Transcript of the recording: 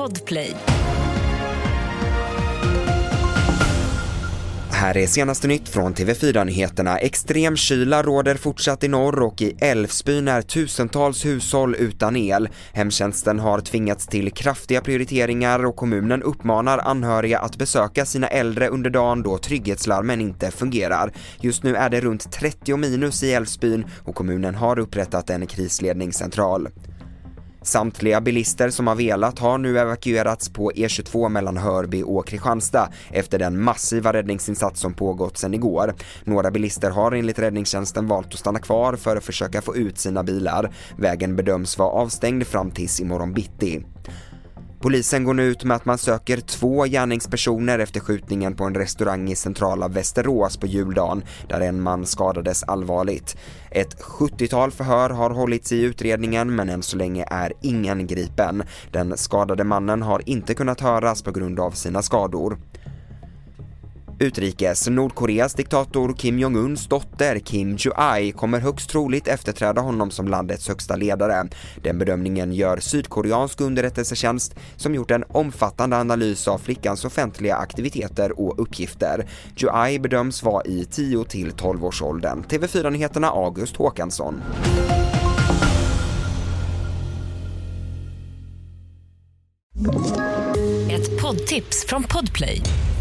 Podplay. Här är senaste nytt från TV4 Nyheterna. Extrem kyla råder fortsatt i norr och i Älvsbyn är tusentals hushåll utan el. Hemtjänsten har tvingats till kraftiga prioriteringar och kommunen uppmanar anhöriga att besöka sina äldre under dagen då trygghetslarmen inte fungerar. Just nu är det runt 30 minus i Älvsbyn och kommunen har upprättat en krisledningscentral. Samtliga bilister som har velat har nu evakuerats på E22 mellan Hörby och Kristianstad efter den massiva räddningsinsats som pågått sedan igår. Några bilister har enligt räddningstjänsten valt att stanna kvar för att försöka få ut sina bilar. Vägen bedöms vara avstängd fram tills imorgon bitti. Polisen går nu ut med att man söker två gärningspersoner efter skjutningen på en restaurang i centrala Västerås på juldagen där en man skadades allvarligt. Ett 70-tal förhör har hållits i utredningen men än så länge är ingen gripen. Den skadade mannen har inte kunnat höras på grund av sina skador. Utrikes. Nordkoreas diktator Kim Jong-Uns dotter Kim Ju-ai kommer högst troligt efterträda honom som landets högsta ledare. Den bedömningen gör sydkoreansk underrättelsetjänst som gjort en omfattande analys av flickans offentliga aktiviteter och uppgifter. Ju-ai bedöms vara i 10 till 12 års åldern. TV4-nyheterna August Håkansson. Ett poddtips från Podplay.